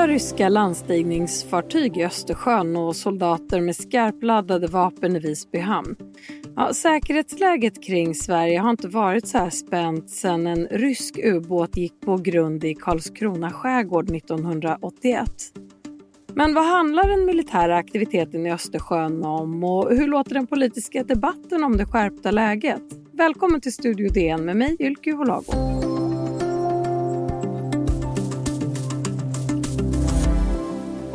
Nya ryska landstigningsfartyg i Östersjön och soldater med skarpladdade vapen i Visby hamn. Ja, säkerhetsläget kring Sverige har inte varit så här spänt sedan en rysk ubåt gick på grund i Karlskrona skärgård 1981. Men vad handlar den militära aktiviteten i Östersjön om och hur låter den politiska debatten om det skärpta läget? Välkommen till Studio DN med mig, Ylke Holago.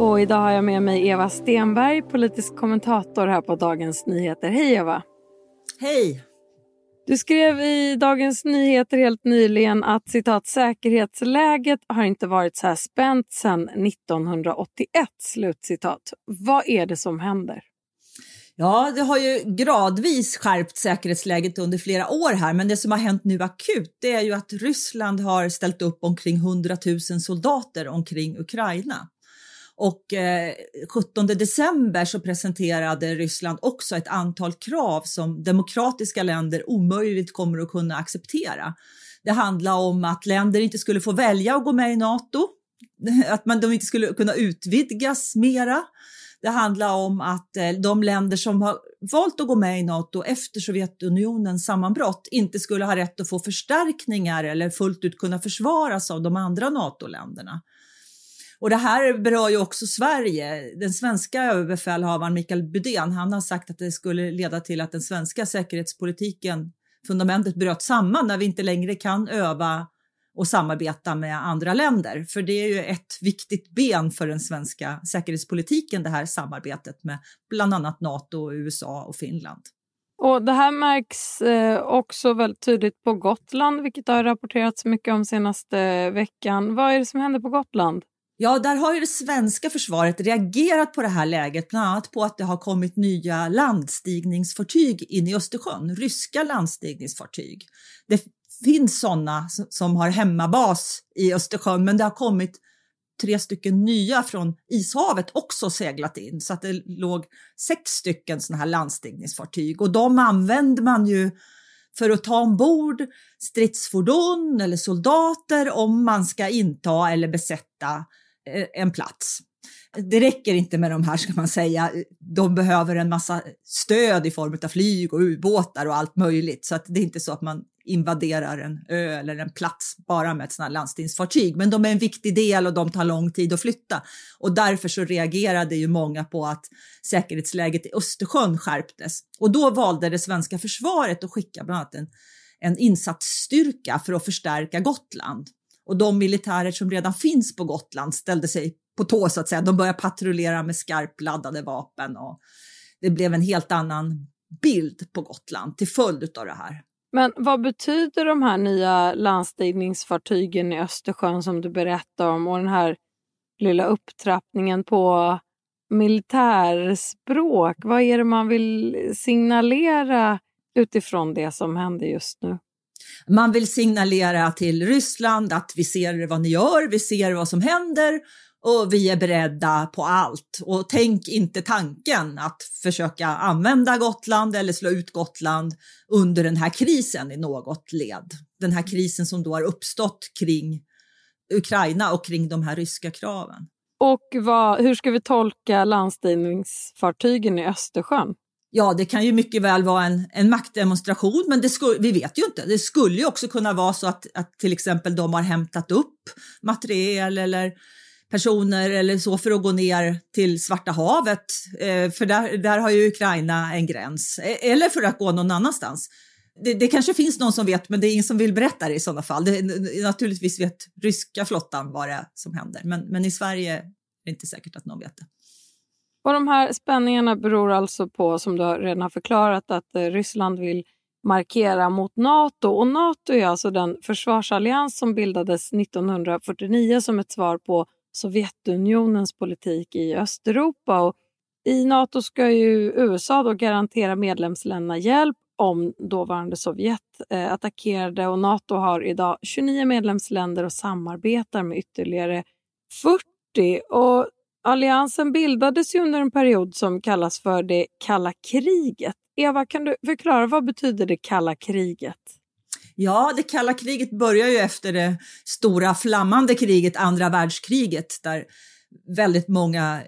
Och idag har jag med mig Eva Stenberg, politisk kommentator här på Dagens Nyheter. Hej Eva! Hej! Du skrev i Dagens Nyheter helt nyligen att citat, säkerhetsläget har inte varit så här spänt sedan 1981. Slutcitat. Vad är det som händer? Ja, det har ju gradvis skärpt säkerhetsläget under flera år här, men det som har hänt nu akut det är ju att Ryssland har ställt upp omkring 100 000 soldater omkring Ukraina. Och eh, 17 december så presenterade Ryssland också ett antal krav som demokratiska länder omöjligt kommer att kunna acceptera. Det handlar om att länder inte skulle få välja att gå med i Nato, att man, de inte skulle kunna utvidgas mera. Det handlar om att eh, de länder som har valt att gå med i Nato efter Sovjetunionens sammanbrott inte skulle ha rätt att få förstärkningar eller fullt ut kunna försvaras av de andra NATO-länderna. Och det här berör ju också Sverige. Den svenska överbefälhavaren Mikael Bydén, han har sagt att det skulle leda till att den svenska säkerhetspolitiken, fundamentet bröt samman när vi inte längre kan öva och samarbeta med andra länder. För det är ju ett viktigt ben för den svenska säkerhetspolitiken, det här samarbetet med bland annat Nato, USA och Finland. Och Det här märks eh, också väldigt tydligt på Gotland, vilket har rapporterats mycket om senaste veckan. Vad är det som händer på Gotland? Ja, där har ju det svenska försvaret reagerat på det här läget, bland annat på att det har kommit nya landstigningsfartyg in i Östersjön, ryska landstigningsfartyg. Det finns sådana som har hemmabas i Östersjön, men det har kommit tre stycken nya från ishavet också seglat in så att det låg sex stycken sådana här landstigningsfartyg och de använder man ju för att ta ombord stridsfordon eller soldater om man ska inta eller besätta Eh, en plats. Det räcker inte med de här ska man säga. De behöver en massa stöd i form av flyg och ubåtar och allt möjligt. Så att det är inte så att man invaderar en ö eller en plats bara med ett sådant här landstingsfartyg. Men de är en viktig del och de tar lång tid att flytta. Och därför så reagerade ju många på att säkerhetsläget i Östersjön skärptes. Och då valde det svenska försvaret att skicka bland annat en, en insatsstyrka för att förstärka Gotland och de militärer som redan finns på Gotland ställde sig på tå så att säga. De började patrullera med skarpladdade vapen och det blev en helt annan bild på Gotland till följd av det här. Men vad betyder de här nya landstigningsfartygen i Östersjön som du berättar om och den här lilla upptrappningen på militärspråk? Vad är det man vill signalera utifrån det som händer just nu? Man vill signalera till Ryssland att vi ser vad ni gör, vi ser vad som händer och vi är beredda på allt. Och tänk inte tanken att försöka använda Gotland eller slå ut Gotland under den här krisen i något led. Den här krisen som då har uppstått kring Ukraina och kring de här ryska kraven. Och vad, hur ska vi tolka landstigningsfartygen i Östersjön? Ja, det kan ju mycket väl vara en, en maktdemonstration, men det skulle, vi vet ju inte. Det skulle ju också kunna vara så att, att till exempel de har hämtat upp materiel eller personer eller så för att gå ner till Svarta havet, eh, för där, där har ju Ukraina en gräns, e-, eller för att gå någon annanstans. Det, det, kanske finns någon som vet, men det är ingen som vill berätta det i sådana fall. Det, naturligtvis vet ryska flottan vad det är som händer, men, men i Sverige är det inte säkert att någon vet det. Och de här spänningarna beror alltså på, som du redan har förklarat, att eh, Ryssland vill markera mot Nato. Och Nato är alltså den försvarsallians som bildades 1949 som ett svar på Sovjetunionens politik i Östeuropa. Och I Nato ska ju USA då garantera medlemsländerna hjälp om dåvarande Sovjet eh, attackerade och Nato har idag 29 medlemsländer och samarbetar med ytterligare 40. Och Alliansen bildades ju under en period som kallas för det kalla kriget. Eva, kan du förklara vad betyder det kalla kriget? Ja, det kalla kriget börjar ju efter det stora flammande kriget, andra världskriget, där väldigt många eh,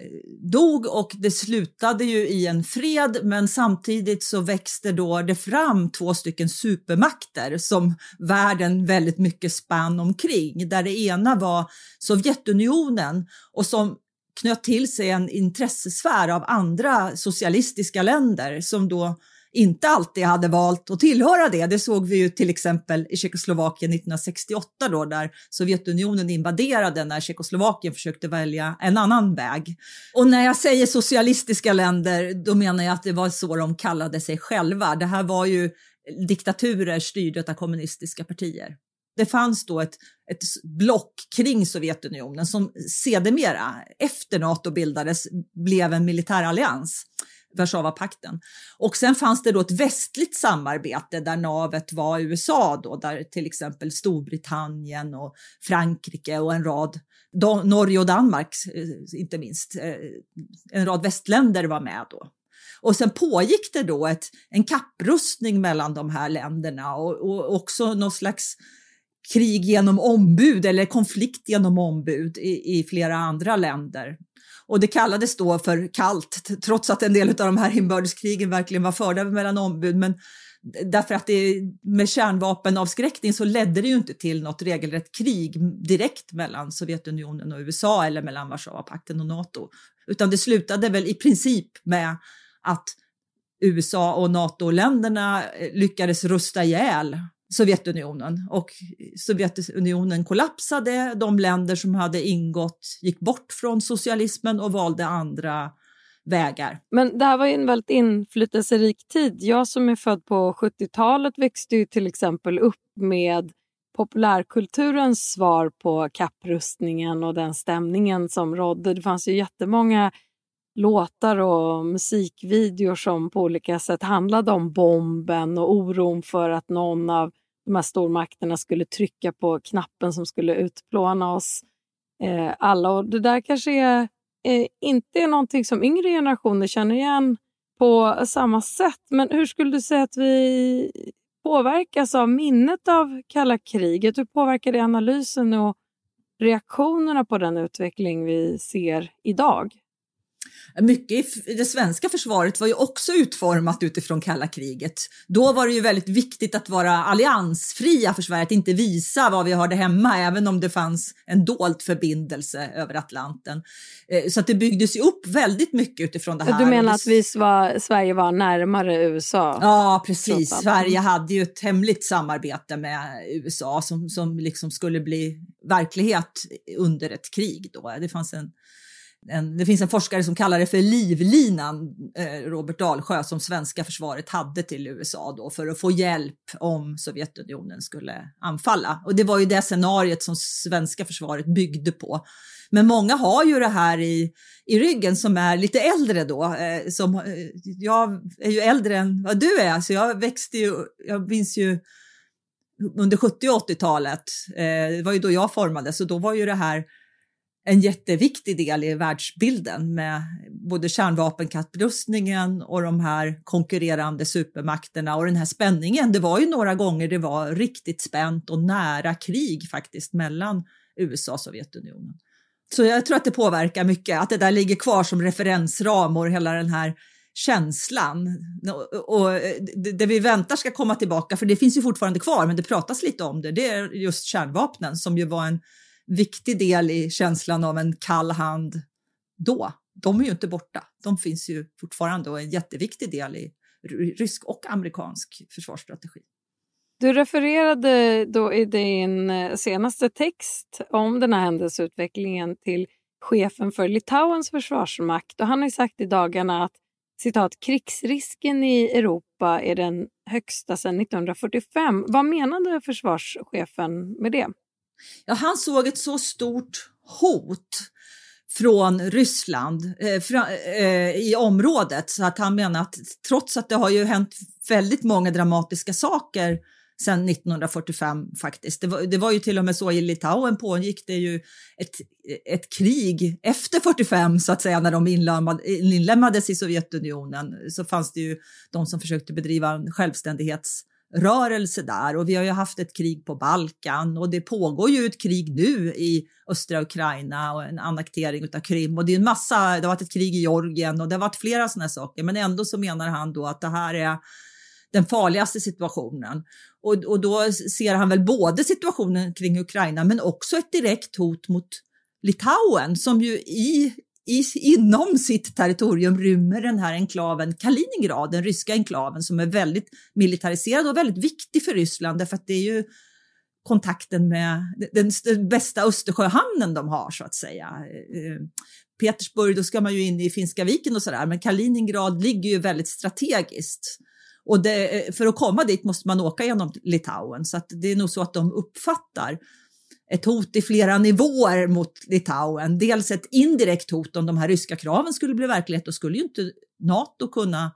dog och det slutade ju i en fred men samtidigt så växte då det fram två stycken supermakter som världen väldigt mycket spann omkring där det ena var Sovjetunionen och som knöt till sig en intressesfär av andra socialistiska länder som då inte alltid hade valt att tillhöra det. Det såg vi ju till exempel i Tjeckoslovakien 1968 då där Sovjetunionen invaderade när Tjeckoslovakien försökte välja en annan väg. Och när jag säger socialistiska länder då menar jag att det var så de kallade sig själva. Det här var ju diktaturer styrda av kommunistiska partier. Det fanns då ett, ett block kring Sovjetunionen som sedermera, efter Nato bildades, blev en militärallians. Warszawapakten. Och sen fanns det då ett västligt samarbete där navet var USA då, där till exempel Storbritannien och Frankrike och en rad, Norge och Danmark eh, inte minst, eh, en rad västländer var med då. Och sen pågick det då ett, en kapprustning mellan de här länderna och, och också någon slags krig genom ombud eller konflikt genom ombud i, i flera andra länder. Och det kallades då för kallt, trots att en del av de här inbördeskrigen verkligen var förda mellan ombud. Men därför att det med kärnvapenavskräckning så ledde det ju inte till något regelrätt krig direkt mellan Sovjetunionen och USA eller mellan Warszawapakten och Nato, utan det slutade väl i princip med att USA och NATO-länderna eh, lyckades rusta ihjäl Sovjetunionen och Sovjetunionen kollapsade. De länder som hade ingått gick bort från socialismen och valde andra vägar. Men det här var ju en väldigt inflytelserik tid. Jag som är född på 70-talet växte ju till exempel upp med populärkulturens svar på kapprustningen och den stämningen som rådde. Det fanns ju jättemånga låtar och musikvideor som på olika sätt handlade om bomben och oron för att någon av de här stormakterna skulle trycka på knappen som skulle utplåna oss eh, alla. Och det där kanske är, eh, inte är någonting som yngre generationer känner igen på samma sätt. Men hur skulle du säga att vi påverkas av minnet av kalla kriget? Hur påverkar det analysen och reaktionerna på den utveckling vi ser idag? Mycket i det svenska försvaret var ju också utformat utifrån kalla kriget. Då var det ju väldigt viktigt att vara alliansfria för Sverige, att inte visa var vi hörde hemma, även om det fanns en dold förbindelse över Atlanten. Eh, så att det byggdes ju upp väldigt mycket utifrån det här. Du menar att vi var, Sverige var närmare USA? Ja, precis. Sverige hade ju ett hemligt samarbete med USA som, som liksom skulle bli verklighet under ett krig. Då. Det fanns en en, det finns en forskare som kallar det för livlinan, eh, Robert Dalsjö, som svenska försvaret hade till USA då för att få hjälp om Sovjetunionen skulle anfalla. Och det var ju det scenariet som svenska försvaret byggde på. Men många har ju det här i, i ryggen som är lite äldre då. Eh, som, eh, jag är ju äldre än vad du är, så jag växte ju, jag minns ju under 70 och 80-talet, eh, det var ju då jag formades, så då var ju det här en jätteviktig del i världsbilden med både kärnvapenkapprustningen och de här konkurrerande supermakterna och den här spänningen. Det var ju några gånger det var riktigt spänt och nära krig faktiskt mellan USA och Sovjetunionen. Så jag tror att det påverkar mycket, att det där ligger kvar som referensram och hela den här känslan. Och det vi väntar ska komma tillbaka, för det finns ju fortfarande kvar, men det pratas lite om det, det är just kärnvapnen som ju var en viktig del i känslan av en kall hand då. De är ju inte borta. De finns ju fortfarande och är en jätteviktig del i rysk och amerikansk försvarsstrategi. Du refererade då i din eh, senaste text om den här händelseutvecklingen till chefen för Litauens försvarsmakt och han har sagt i dagarna att citat, krigsrisken i Europa är den högsta sedan 1945. Vad menade försvarschefen med det? Ja, han såg ett så stort hot från Ryssland eh, fra, eh, i området så att han menar att trots att det har ju hänt väldigt många dramatiska saker sedan 1945 faktiskt. Det var, det var ju till och med så i Litauen pågick det ju ett, ett krig efter 45 så att säga när de inlemmades i Sovjetunionen så fanns det ju de som försökte bedriva en självständighets rörelse där. Och vi har ju haft ett krig på Balkan. Och det pågår ju ett krig nu i östra Ukraina och en annektering av Krim. Och det är en massa, det har varit ett krig i Georgien och det har varit flera sådana saker. Men ändå så menar han då att det här är den farligaste situationen. Och, och då ser han väl både situationen kring Ukraina men också ett direkt hot mot Litauen som ju i i, inom sitt territorium rymmer den här enklaven Kaliningrad, den ryska enklaven som är väldigt militariserad och väldigt viktig för Ryssland därför att det är ju kontakten med den, den bästa Östersjöhamnen de har så att säga. Eh, Petersburg, då ska man ju in i Finska viken och sådär, men Kaliningrad ligger ju väldigt strategiskt. Och det, eh, för att komma dit måste man åka genom Litauen så att det är nog så att de uppfattar ett hot i flera nivåer mot Litauen. Dels ett indirekt hot om de här ryska kraven skulle bli verklighet, då skulle ju inte Nato kunna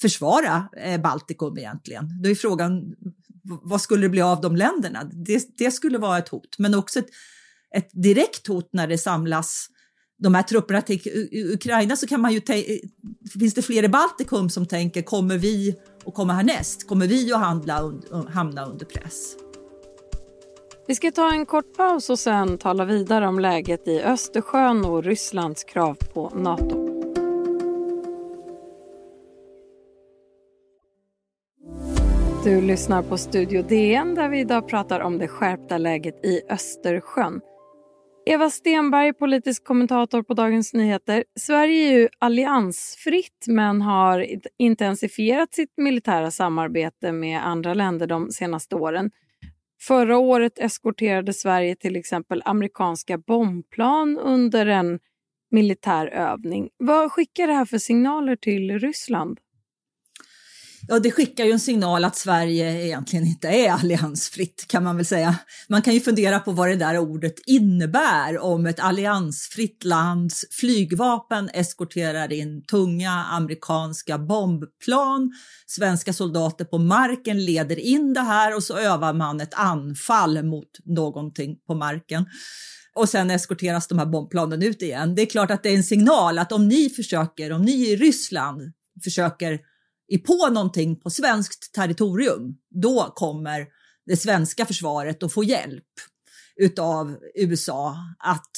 försvara eh, Baltikum egentligen. Då är frågan, vad skulle det bli av de länderna? Det, det skulle vara ett hot, men också ett, ett direkt hot när det samlas de här trupperna till Ukraina så kan man ju eh, finns det fler i Baltikum som tänker kommer vi och komma härnäst? Kommer vi att handla, hamna under press? Vi ska ta en kort paus och sen tala vidare om läget i Östersjön och Rysslands krav på Nato. Du lyssnar på Studio DN där vi idag pratar om det skärpta läget i Östersjön. Eva Stenberg, politisk kommentator på Dagens Nyheter. Sverige är ju alliansfritt men har intensifierat sitt militära samarbete med andra länder de senaste åren. Förra året eskorterade Sverige till exempel amerikanska bombplan under en militär övning. Vad skickar det här för signaler till Ryssland? Ja, det skickar ju en signal att Sverige egentligen inte är alliansfritt kan man väl säga. Man kan ju fundera på vad det där ordet innebär om ett alliansfritt lands flygvapen eskorterar in tunga amerikanska bombplan. Svenska soldater på marken leder in det här och så övar man ett anfall mot någonting på marken och sen eskorteras de här bombplanen ut igen. Det är klart att det är en signal att om ni försöker, om ni i Ryssland försöker är på någonting på svenskt territorium, då kommer det svenska försvaret att få hjälp utav USA att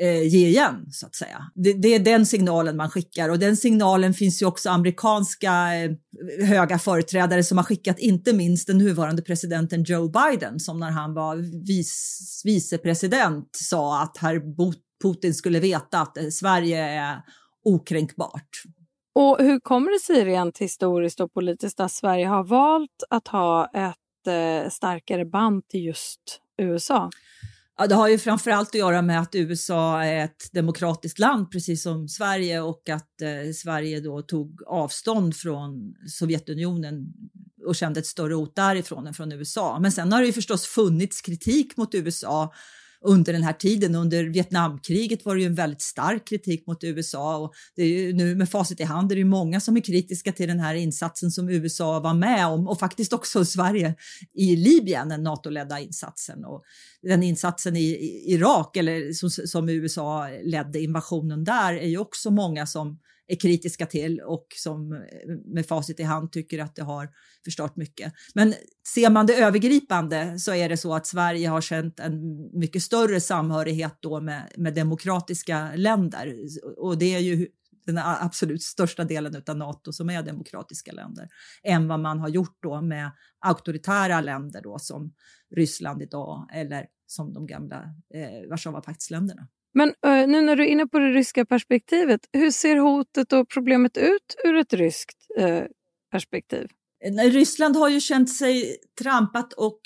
eh, ge igen så att säga. Det, det, är den signalen man skickar och den signalen finns ju också amerikanska eh, höga företrädare som har skickat, inte minst den nuvarande presidenten Joe Biden som när han var vice, vicepresident sa att herr Putin skulle veta att eh, Sverige är okränkbart. Och hur kommer det sig rent historiskt och politiskt att Sverige har valt att ha ett eh, starkare band till just USA? Ja, det har ju framförallt att göra med att USA är ett demokratiskt land precis som Sverige och att eh, Sverige då tog avstånd från Sovjetunionen och kände ett större hot därifrån än från USA. Men sen har det ju förstås funnits kritik mot USA under den här tiden. Under Vietnamkriget var det ju en väldigt stark kritik mot USA och det är ju, nu med facit i hand är det ju många som är kritiska till den här insatsen som USA var med om och faktiskt också Sverige i Libyen, den NATO-ledda insatsen. Och den insatsen i, i Irak, eller som, som USA ledde invasionen där, är ju också många som är kritiska till och som eh, med facit i hand tycker att det har förstört mycket. Men ser man det övergripande så är det så att Sverige har känt en mycket större samhörighet då med, med demokratiska länder och det är ju den absolut största delen av Nato som är demokratiska länder än vad man har gjort då med auktoritära länder då som Ryssland idag eller som de gamla eh, Warszawapaktsländerna. Men nu när du är inne på det ryska perspektivet, hur ser hotet och problemet ut ur ett ryskt perspektiv? Ryssland har ju känt sig trampat och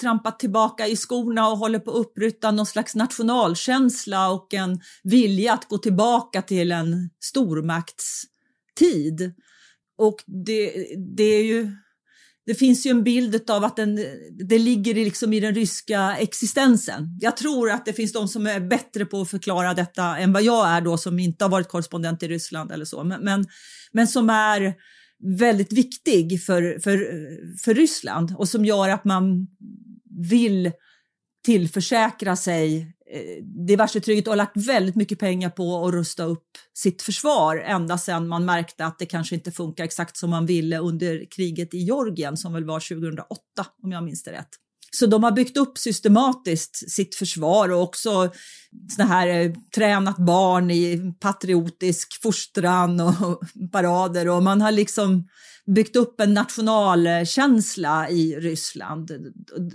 trampat tillbaka i skorna och håller på att upprytta någon slags nationalkänsla och en vilja att gå tillbaka till en stormaktstid. Och det, det är ju det finns ju en bild av att den, det ligger liksom i den ryska existensen. Jag tror att det finns de som är bättre på att förklara detta än vad jag är då som inte har varit korrespondent i Ryssland eller så, men, men, men som är väldigt viktig för, för, för Ryssland och som gör att man vill tillförsäkra sig Eh, diverse trygghet och har lagt väldigt mycket pengar på att rusta upp sitt försvar ända sedan man märkte att det kanske inte funkar exakt som man ville under kriget i Georgien som väl var 2008 om jag minns det rätt. Så de har byggt upp systematiskt sitt försvar och också såna här eh, tränat barn i patriotisk fostran och parader och man har liksom byggt upp en nationalkänsla i Ryssland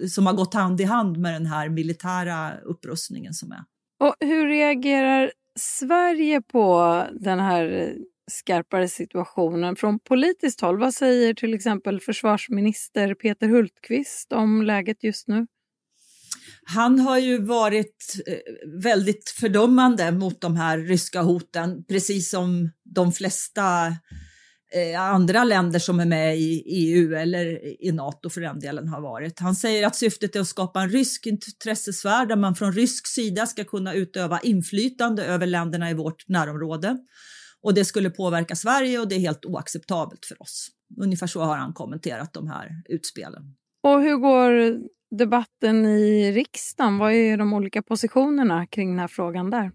som har gått hand i hand med den här militära upprustningen som är. Och hur reagerar Sverige på den här skarpare situationen från politiskt håll? Vad säger till exempel försvarsminister Peter Hultqvist om läget just nu? Han har ju varit eh, väldigt fördömande mot de här ryska hoten, precis som de flesta eh, andra länder som är med i EU eller i Nato för den delen har varit. Han säger att syftet är att skapa en rysk intressesfär där man från rysk sida ska kunna utöva inflytande över länderna i vårt närområde och det skulle påverka Sverige och det är helt oacceptabelt för oss. Ungefär så har han kommenterat de här utspelen. Och hur går debatten i riksdagen? Vad är de olika positionerna kring den här frågan där?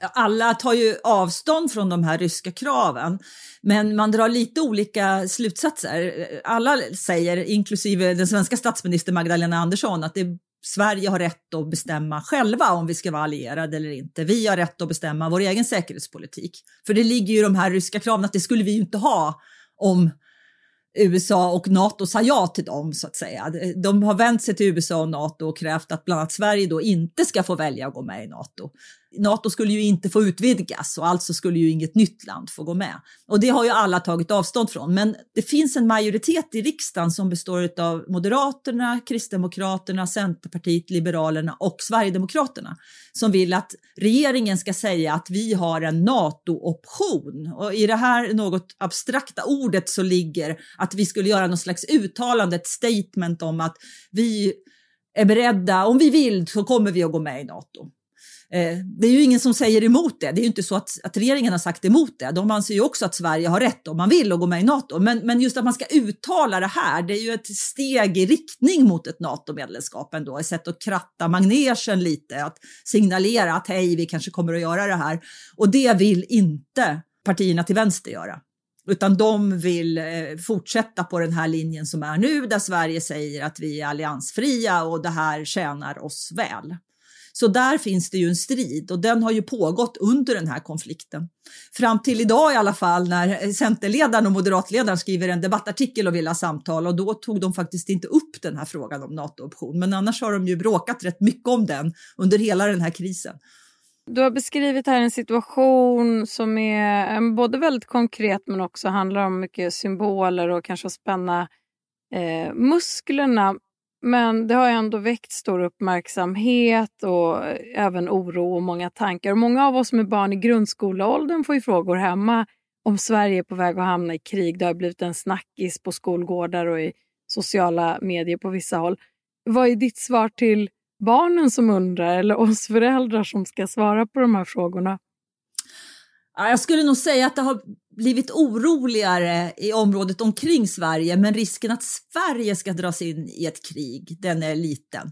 Alla tar ju avstånd från de här ryska kraven, men man drar lite olika slutsatser. Alla säger, inklusive den svenska statsministern Magdalena Andersson, att det Sverige har rätt att bestämma själva om vi ska vara allierade eller inte. Vi har rätt att bestämma vår egen säkerhetspolitik. För det ligger ju de här ryska kraven att det skulle vi ju inte ha om USA och Nato sa ja till dem så att säga. De har vänt sig till USA och Nato och krävt att bland annat Sverige då inte ska få välja att gå med i Nato. Nato skulle ju inte få utvidgas och alltså skulle ju inget nytt land få gå med. Och det har ju alla tagit avstånd från. Men det finns en majoritet i riksdagen som består av Moderaterna, Kristdemokraterna, Centerpartiet, Liberalerna och Sverigedemokraterna som vill att regeringen ska säga att vi har en NATO-option. Och i det här något abstrakta ordet så ligger att vi skulle göra någon slags uttalande, ett statement om att vi är beredda, om vi vill så kommer vi att gå med i NATO. Eh, det är ju ingen som säger emot det. Det är ju inte så att, att regeringen har sagt emot det. De anser ju också att Sverige har rätt om man vill och gå med i NATO. Men, men just att man ska uttala det här, det är ju ett steg i riktning mot ett NATO-medlemskap ändå. Ett sätt att kratta magnesen lite, att signalera att hej, vi kanske kommer att göra det här. Och det vill inte partierna till vänster göra utan de vill eh, fortsätta på den här linjen som är nu där Sverige säger att vi är alliansfria och det här tjänar oss väl. Så där finns det ju en strid och den har ju pågått under den här konflikten. Fram till idag i alla fall när Centerledaren och moderatledaren skriver en debattartikel och vill ha samtal och då tog de faktiskt inte upp den här frågan om NATO-option. Men annars har de ju bråkat rätt mycket om den under hela den här krisen. Du har beskrivit här en situation som är eh, både väldigt konkret men också handlar om mycket symboler och kanske att spänna eh, musklerna. Men det har ändå väckt stor uppmärksamhet och även oro och många tankar. Och många av oss med barn i grundskoleåldern får ju frågor hemma om Sverige är på väg att hamna i krig. Det har blivit en snackis på skolgårdar och i sociala medier på vissa håll. Vad är ditt svar till barnen som undrar eller oss föräldrar som ska svara på de här frågorna? Jag skulle nog säga att det har blivit oroligare i området omkring Sverige, men risken att Sverige ska dras in i ett krig, den är liten.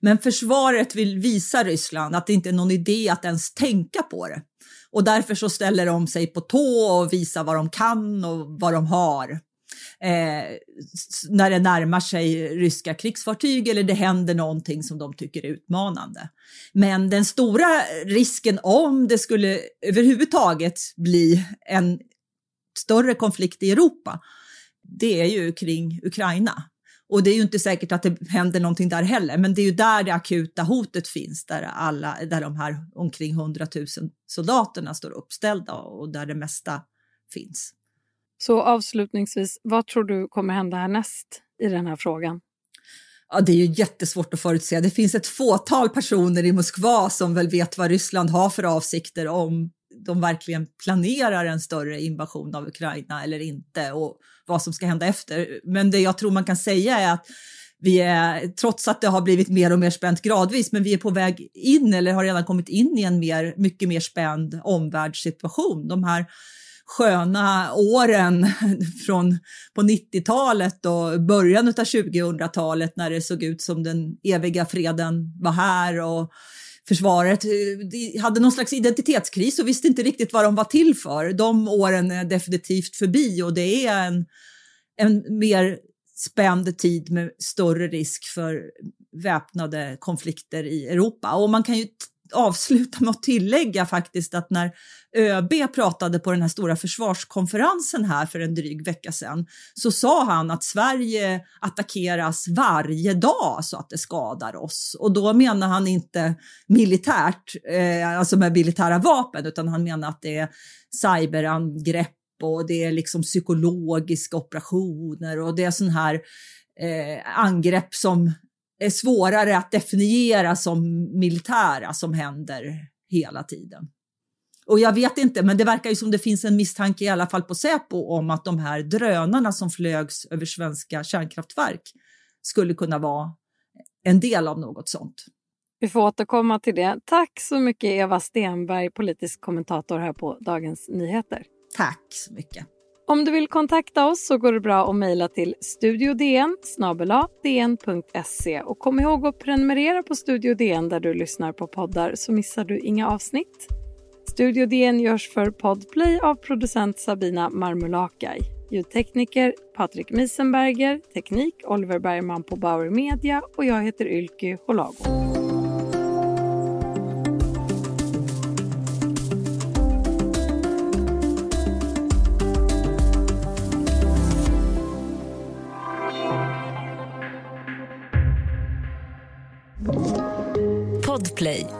Men försvaret vill visa Ryssland att det inte är någon idé att ens tänka på det. Och därför så ställer de sig på tå och visar vad de kan och vad de har eh, när det närmar sig ryska krigsfartyg eller det händer någonting som de tycker är utmanande. Men den stora risken om det skulle överhuvudtaget bli en större konflikt i Europa, det är ju kring Ukraina. Och det är ju inte säkert att det händer någonting där heller, men det är ju där det akuta hotet finns, där, alla, där de här omkring 100 000 soldaterna står uppställda och där det mesta finns. Så avslutningsvis, vad tror du kommer hända härnäst i den här frågan? Ja, det är ju jättesvårt att förutse. Det finns ett fåtal personer i Moskva som väl vet vad Ryssland har för avsikter om de verkligen planerar en större invasion av Ukraina eller inte och vad som ska hända efter. Men det jag tror man kan säga är att vi är, trots att det har blivit mer och mer spänt gradvis, men vi är på väg in eller har redan kommit in i en mer, mycket mer spänd omvärldssituation. De här sköna åren från på 90-talet och början av 2000-talet när det såg ut som den eviga freden var här och försvaret eh, de hade någon slags identitetskris och visste inte riktigt vad de var till för. De åren är definitivt förbi och det är en, en mer spänd tid med större risk för väpnade konflikter i Europa. Och man kan ju avsluta med att tillägga faktiskt att när ÖB pratade på den här stora försvarskonferensen här för en dryg vecka sedan så sa han att Sverige attackeras varje dag så att det skadar oss. Och då menar han inte militärt, eh, alltså med militära vapen, utan han menar att det är cyberangrepp och det är liksom psykologiska operationer och det är sån här eh, angrepp som är svårare att definiera som militära som händer hela tiden. Och jag vet inte, men det verkar ju som det finns en misstanke i alla fall på Säpo om att de här drönarna som flögs över svenska kärnkraftverk skulle kunna vara en del av något sånt. Vi får återkomma till det. Tack så mycket Eva Stenberg, politisk kommentator här på Dagens Nyheter. Tack så mycket. Om du vill kontakta oss så går det bra att mejla till studiodn dn.se och kom ihåg att prenumerera på Studio DN där du lyssnar på poddar så missar du inga avsnitt. Studio DN görs för Podplay av producent Sabina Marmulakai. Ljudtekniker Patrik Misenberger, teknik Oliver Bergman på Bauer Media och jag heter Ylke Holago. Podplay